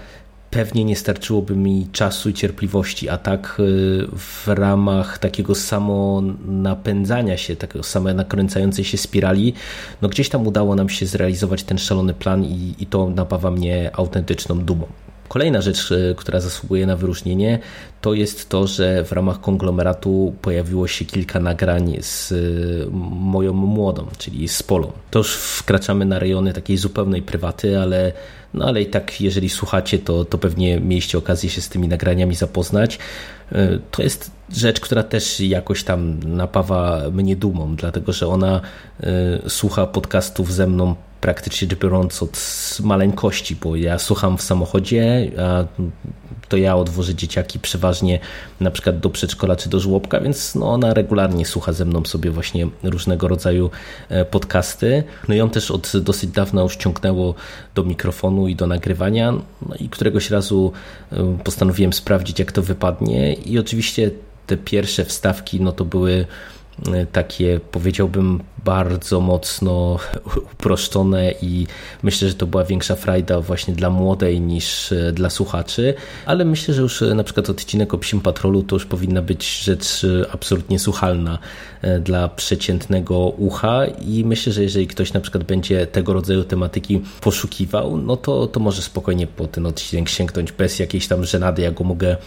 pewnie nie starczyłoby mi czasu i cierpliwości, a tak y, w ramach takiego samo napędzania się, takiego samo nakręcającej się spirali, no gdzieś tam udało nam się zrealizować ten szalony plan i, i to napawa mnie autentyczną dumą. Kolejna rzecz, y, która zasługuje na wyróżnienie, to jest to, że w ramach konglomeratu pojawiło się kilka nagrań z y, moją młodą, czyli z Polą. To już wkraczamy na rejony takiej zupełnej prywaty, ale no ale i tak, jeżeli słuchacie, to, to pewnie mieliście okazję się z tymi nagraniami zapoznać. E, to jest rzecz, która też jakoś tam napawa mnie dumą, dlatego że ona e, słucha podcastów ze mną praktycznie biorąc od maleńkości, bo ja słucham w samochodzie, a to ja odwożę dzieciaki przeważnie na przykład do przedszkola czy do żłobka, więc no ona regularnie słucha ze mną sobie właśnie różnego rodzaju e, podcasty. No ją też od dosyć dawna już ciągnęło do mikrofonu i do nagrywania. No i któregoś razu e, postanowiłem sprawdzić, jak to wypadnie i oczywiście te pierwsze wstawki no to były e, takie powiedziałbym bardzo mocno uproszczone i myślę, że to była większa frajda właśnie dla młodej niż e, dla słuchaczy, ale myślę, że już e, na przykład odcinek o Psim Patrolu to już powinna być rzecz e, absolutnie słuchalna dla przeciętnego ucha. I myślę, że jeżeli ktoś na przykład będzie tego rodzaju tematyki poszukiwał, no to, to może spokojnie po ten odcinek sięgnąć bez jakiejś tam żenady, ja go mogę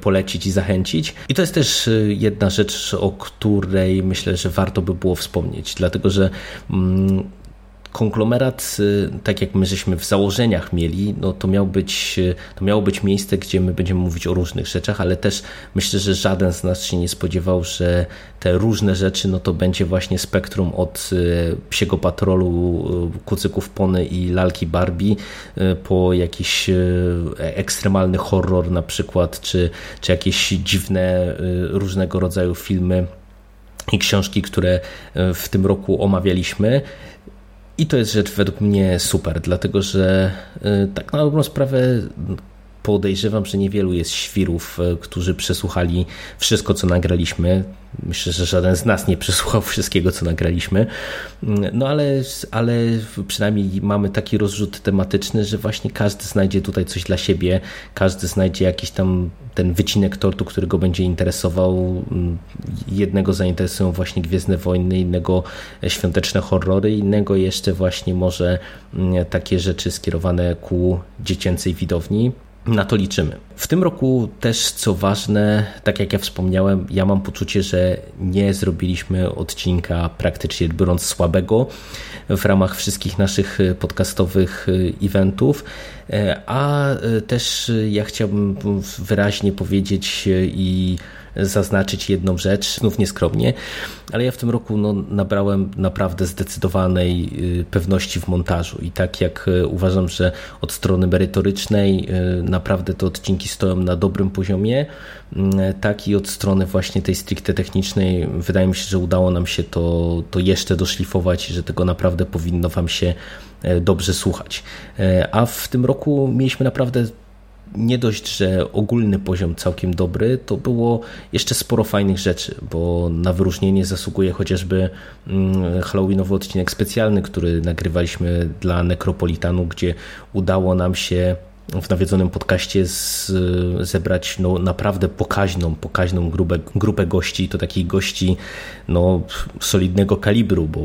polecić i zachęcić. I to jest też jedna rzecz, o której myślę, że warto by było wspomnieć dlatego że mm, konglomerat, y, tak jak my żeśmy w założeniach mieli, no to, miał być, y, to miało być miejsce, gdzie my będziemy mówić o różnych rzeczach, ale też myślę, że żaden z nas się nie spodziewał, że te różne rzeczy, no to będzie właśnie spektrum od y, psiego patrolu, kucyków pony i lalki Barbie po jakiś ekstremalny horror na przykład, czy, czy jakieś dziwne różnego rodzaju filmy i książki, które e, w tym roku omawialiśmy. I to jest rzecz według mnie super, dlatego że e, tak na dobrą sprawę podejrzewam, że niewielu jest świrów, e, którzy przesłuchali wszystko, co nagraliśmy. Myślę, że żaden z nas nie przesłuchał wszystkiego, co nagraliśmy. No ale, ale przynajmniej mamy taki rozrzut tematyczny, że właśnie każdy znajdzie tutaj coś dla siebie, każdy znajdzie jakiś tam ten wycinek tortu, który go będzie interesował. Jednego zainteresują właśnie Gwiezdne Wojny, innego świąteczne horrory, innego jeszcze właśnie może takie rzeczy skierowane ku dziecięcej widowni. Na to liczymy. W tym roku też, co ważne, tak jak ja wspomniałem, ja mam poczucie, że nie zrobiliśmy odcinka praktycznie biorąc słabego w ramach wszystkich naszych podcastowych eventów, a też ja chciałbym wyraźnie powiedzieć i zaznaczyć jedną rzecz, znów nieskromnie, ale ja w tym roku no, nabrałem naprawdę zdecydowanej y, pewności w montażu i tak jak y, uważam, że od strony merytorycznej y, naprawdę te odcinki stoją na dobrym poziomie, tak i od strony właśnie tej stricte technicznej wydaje mi się, że udało nam się to, to jeszcze doszlifować i że tego naprawdę powinno Wam się dobrze słuchać. A w tym roku mieliśmy naprawdę nie dość, że ogólny poziom całkiem dobry, to było jeszcze sporo fajnych rzeczy, bo na wyróżnienie zasługuje chociażby mm, Halloweenowy odcinek specjalny, który nagrywaliśmy dla Necropolitanu, gdzie udało nam się w nawiedzonym podcaście z, zebrać no, naprawdę pokaźną, pokaźną grupę, grupę gości, to takich gości no, solidnego kalibru, bo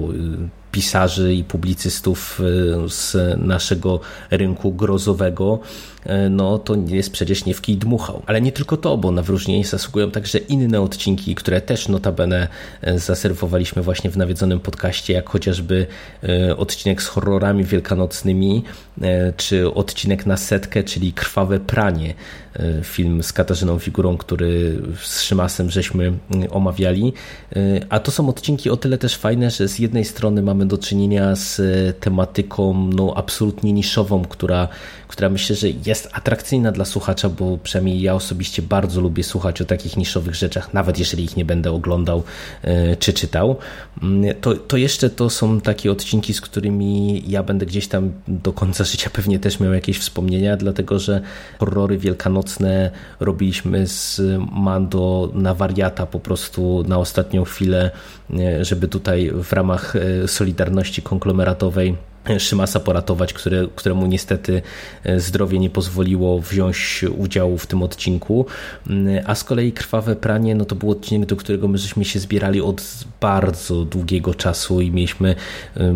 pisarzy i publicystów y, z naszego rynku grozowego, y, no to jest przecież nie w kij dmuchał. Ale nie tylko to, bo na wyróżnienie zasługują także inne odcinki, które też notabene y, zaserwowaliśmy właśnie w nawiedzonym podcaście, jak chociażby odcinek z horrorami wielkanocnymi, czy odcinek na setkę, czyli Krwawe Pranie, film z Katarzyną Figurą, który z Szymasem żeśmy omawiali. A to są odcinki o tyle też fajne, że z jednej strony mamy do czynienia z e, tematyką no, absolutnie niszową, która, która myślę, że jest atrakcyjna dla słuchacza, bo przynajmniej ja osobiście bardzo lubię słuchać o takich niszowych rzeczach, nawet jeżeli ich nie będę oglądał e, czy czytał. Mm, to, to jeszcze to są takie odcinki, z którymi ja będę gdzieś tam do końca życia pewnie też miał jakieś wspomnienia, dlatego że horrory wielkanocne robiliśmy z Mando na wariata po prostu na ostatnią chwilę, e, żeby tutaj w ramach Solidarności Solidarności Konglomeratowej Szymasa poratować, które, któremu niestety e, zdrowie nie pozwoliło wziąć udziału w tym odcinku. Mm, a z kolei Krwawe Pranie, no to był odcinek, do którego my żeśmy się zbierali od bardzo długiego czasu i mieliśmy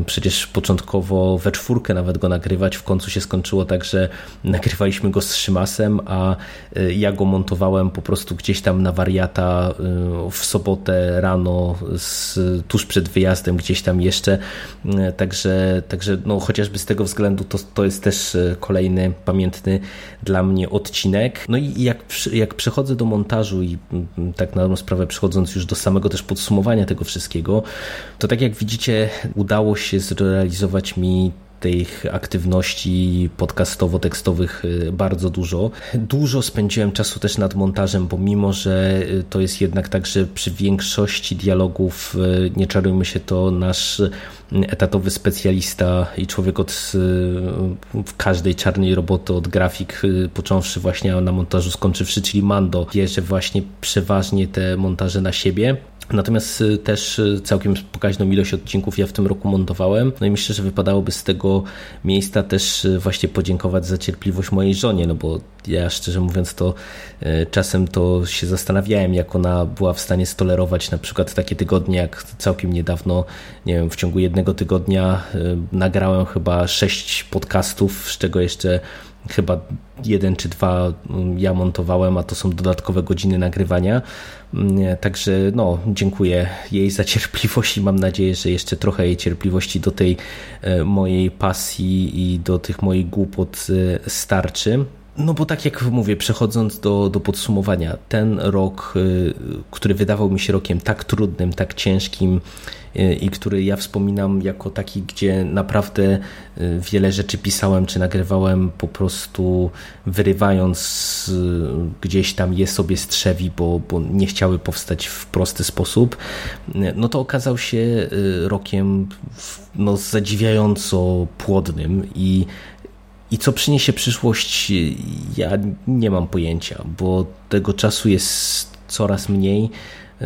przecież początkowo we czwórkę nawet go nagrywać. W końcu się skończyło tak, że nagrywaliśmy go z Szymasem, a e, ja go montowałem po prostu gdzieś tam na wariata e, w sobotę rano, z, tuż przed wyjazdem gdzieś tam jeszcze. Także, także no, chociażby z tego względu to, to jest też e, kolejny pamiętny dla mnie odcinek. No i jak, jak przechodzę do montażu i tak na dobrą sprawę przechodząc już do samego też podsumowania tego wszystkiego, to tak jak widzicie udało się zrealizować mi tych aktywności podcastowo-tekstowych bardzo dużo. Dużo spędziłem czasu też nad montażem, bo mimo, że to jest jednak tak, że przy większości dialogów, nie czarujmy się, to nasz etatowy specjalista i człowiek od każdej czarnej roboty, od grafik, począwszy właśnie na montażu, skończywszy, czyli Mando, bierze właśnie przeważnie te montaże na siebie. Natomiast y, też y, całkiem pokaźną ilość odcinków ja w tym roku montowałem. No i myślę, że wypadałoby z tego miejsca też y, właśnie podziękować za cierpliwość mojej żonie, no bo ja szczerze mówiąc to czasem to się zastanawiałem, jak ona była w stanie stolerować na przykład takie tygodnie, jak całkiem niedawno, nie wiem, w ciągu jednego tygodnia nagrałem chyba sześć podcastów, z czego jeszcze chyba jeden czy dwa mm, ja montowałem, a to są dodatkowe godziny nagrywania. Mm, także no, dziękuję jej za (laughs) cierpliwość i mam nadzieję, że jeszcze trochę jej cierpliwości do tej e, mojej pasji i do tych moich głupot e, starczy. No bo tak jak mówię, przechodząc do, do podsumowania, ten rok, y, który wydawał mi się rokiem tak trudnym, tak ciężkim y, i który ja wspominam jako taki, gdzie naprawdę y, wiele rzeczy pisałem czy nagrywałem po prostu wyrywając gdzieś tam je sobie strzewi, bo, bo nie chciały powstać w prosty sposób, no to okazał się rokiem no, zadziwiająco płodnym i i co przyniesie przyszłość, ja nie mam pojęcia, bo tego czasu jest coraz mniej. Y,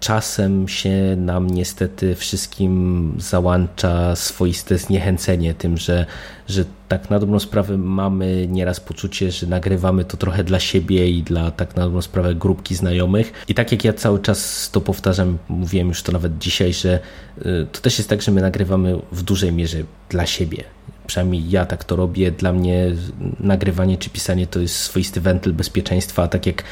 czasem się nam niestety wszystkim załącza swoiste zniechęcenie tym, że, że tak na dobrą sprawę mamy nieraz poczucie, że nagrywamy to trochę dla siebie i dla tak na dobrą sprawę grupki znajomych. I tak jak ja cały czas to powtarzam, mówiłem już to nawet dzisiaj, że y, to też jest tak, że my nagrywamy w dużej mierze dla siebie przynajmniej ja tak to robię. Dla mnie nagrywanie czy pisanie to jest swoisty wentyl bezpieczeństwa, tak jak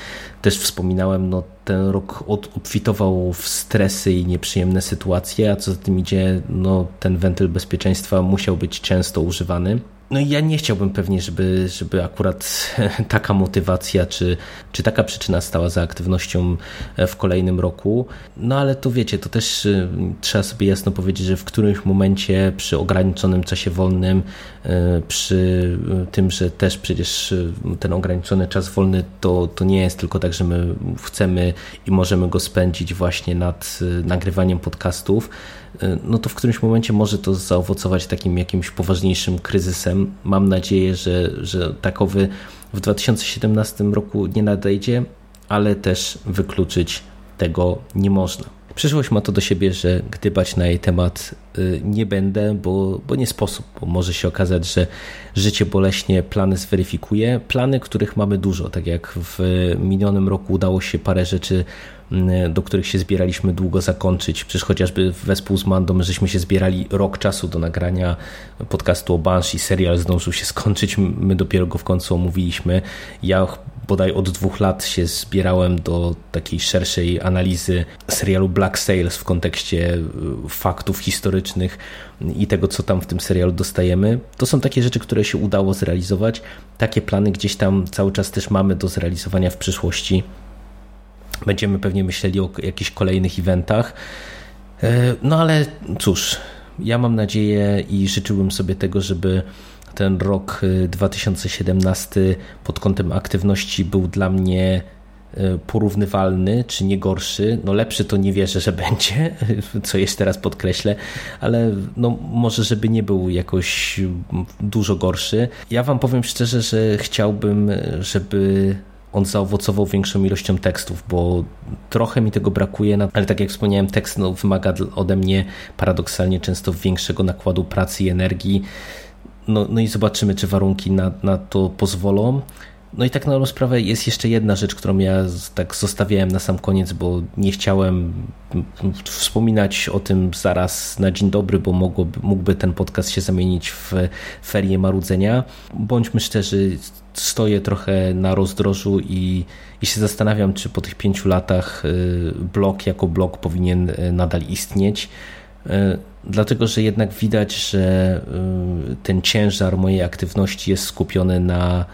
też wspominałem, no ten rok obfitował w stresy i nieprzyjemne sytuacje, a co za tym idzie, no ten wentyl bezpieczeństwa musiał być często używany. No ja nie chciałbym pewnie, żeby, żeby akurat (laughs) taka motywacja czy, czy taka przyczyna stała za aktywnością w kolejnym roku. No ale to wiecie, to też y, trzeba sobie jasno powiedzieć, że w którymś momencie przy ograniczonym czasie wolnym, y, przy y, tym, że też przecież ten ograniczony czas wolny to, to nie jest tylko tak, że my chcemy i możemy go spędzić właśnie nad nagrywaniem podcastów, E, no to w którymś momencie może to zaowocować takim jakimś poważniejszym kryzysem. Mam nadzieję, że, że takowy w 2017 roku nie nadejdzie, ale też wykluczyć tego nie można. Przyszłość ma to do siebie, że gdybać na jej temat y, nie będę, bo, bo nie sposób, bo może się okazać, że życie boleśnie plany zweryfikuje. Plany, których mamy dużo, tak jak w minionym roku udało się parę rzeczy Mm, do których się zbieraliśmy długo zakończyć. Przecież chociażby wespół z Mandą żeśmy się zbierali rok czasu do nagrania podcastu o Banshee. Serial zdążył się skończyć, my dopiero go w końcu omówiliśmy. Ja bodaj od dwóch lat się zbierałem do takiej szerszej analizy serialu Black Sails w kontekście y, faktów historycznych i tego, co tam w tym serialu dostajemy. To są takie rzeczy, które się udało zrealizować. Takie plany gdzieś tam cały czas też mamy do zrealizowania w przyszłości. Będziemy pewnie myśleli o jakichś kolejnych eventach. E, no ale cóż, ja mam nadzieję i życzyłbym sobie tego, żeby ten rok 2017 e, pod kątem aktywności był dla mnie e, porównywalny, czy nie gorszy. No lepszy to nie wierzę, że (laughs) będzie, co jeszcze raz podkreślę, ale no może, żeby nie był jakoś dużo gorszy. Ja wam powiem szczerze, że chciałbym, żeby on zaowocował większą ilością tekstów, bo trochę mi tego brakuje, ale tak jak wspomniałem, tekst no, wymaga ode mnie paradoksalnie często większego nakładu pracy i energii. No, no i zobaczymy, czy warunki na, na to pozwolą. No i tak na dobrą sprawę jest jeszcze jedna rzecz, którą ja tak zostawiałem na sam koniec, bo nie chciałem wspominać o tym zaraz na dzień dobry, bo mogłoby, mógłby ten podcast się zamienić w ferię marudzenia. Bądźmy szczerzy, stoję trochę na rozdrożu i, i się zastanawiam, czy po tych pięciu latach y, blog jako blog powinien y, nadal istnieć. Y, dlatego, że jednak widać, że ten ciężar mojej aktywności jest skupiony na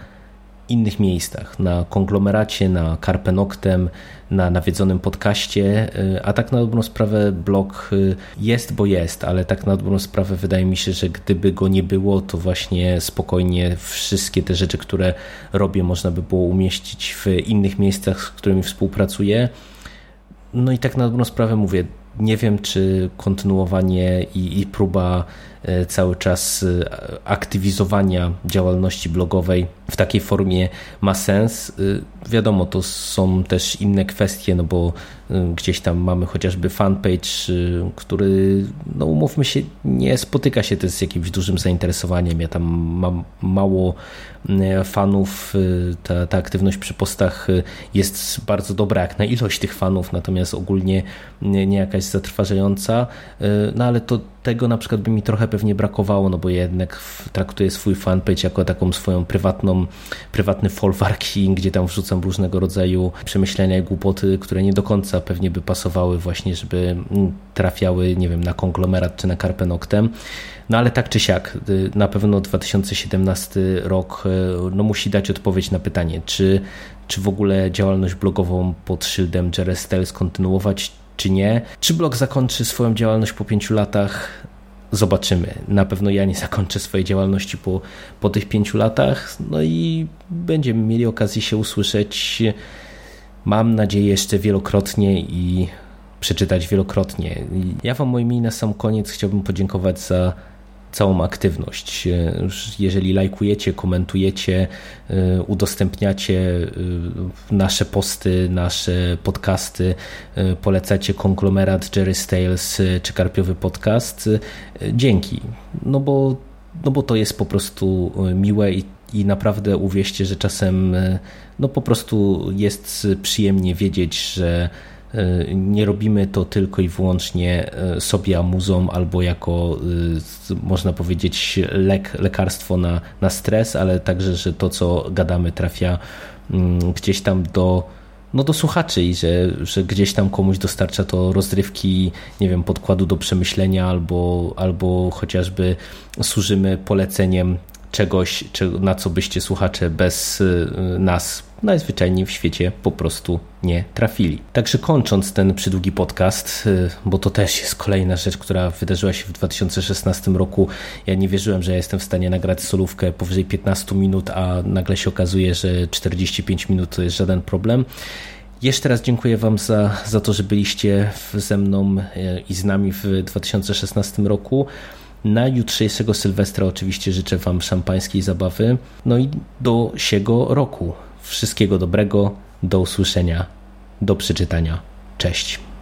innych miejscach, na konglomeracie, na Karpenoktem, na nawiedzonym podcaście, a tak na dobrą sprawę blog jest, bo jest, ale tak na dobrą sprawę wydaje mi się, że gdyby go nie było, to właśnie spokojnie wszystkie te rzeczy, które robię, można by było umieścić w innych miejscach, z którymi współpracuję. No i tak na dobrą sprawę mówię, nie wiem, czy kontynuowanie i, i próba cały czas e, aktywizowania działalności blogowej w takiej formie ma sens. E, wiadomo, to są też inne kwestie, no bo gdzieś tam mamy chociażby fanpage, który, no umówmy się, nie spotyka się też z jakimś dużym zainteresowaniem. Ja tam mam mało fanów, ta, ta aktywność przy postach jest bardzo dobra jak na ilość tych fanów, natomiast ogólnie nie jakaś zatrważająca, no ale to tego na przykład by mi trochę pewnie brakowało, no bo jednak traktuję swój fanpage jako taką swoją prywatną, prywatny folwarking, gdzie tam wrzucam różnego rodzaju przemyślenia i głupoty, które nie do końca pewnie by pasowały właśnie, żeby mm, trafiały, nie wiem, na konglomerat czy na Carpe Noctem. No ale tak czy siak, y, na pewno 2017 rok y, no, musi dać odpowiedź na pytanie, czy, czy w ogóle działalność blogową pod szyldem Tales kontynuować, czy nie. Czy blog zakończy swoją działalność po pięciu latach? Zobaczymy. Na pewno ja nie zakończę swojej działalności po, po tych pięciu latach. No i będziemy mieli okazję się usłyszeć, mam nadzieję, jeszcze wielokrotnie i przeczytać wielokrotnie. Ja Wam, moi mili, na sam koniec chciałbym podziękować za całą aktywność. E, jeżeli lajkujecie, komentujecie, e, udostępniacie e, nasze posty, nasze podcasty, polecacie konglomerat Jerry Stales czy Karpiowy Podcast, dzięki. No bo, no bo to jest po prostu miłe i, i naprawdę uwierzcie, że czasem no po prostu jest przyjemnie wiedzieć, że nie robimy to tylko i wyłącznie e, sobie amuzą albo jako, e, można powiedzieć, lek, lekarstwo na, na stres, ale także, że to, co gadamy, trafia mm, gdzieś tam do no do słuchaczy i że, że gdzieś tam komuś dostarcza to rozrywki, nie wiem, podkładu do przemyślenia albo, albo chociażby służymy poleceniem czegoś, na co byście słuchacze bez nas najzwyczajniej w świecie po prostu nie trafili. Także kończąc ten przydługi podcast, y, bo to też jest kolejna rzecz, która wydarzyła się w 2016 roku. Ja nie wierzyłem, że ja jestem w stanie nagrać solówkę powyżej 15 minut, a nagle się okazuje, że 45 minut to jest żaden problem. Jeszcze raz dziękuję Wam za, za to, że byliście ze mną y, i z nami w 2016 roku. Na jutrzejszego Sylwestra oczywiście życzę Wam szampańskiej zabawy. No i do siego roku. Wszystkiego dobrego, do usłyszenia, do przeczytania. Cześć.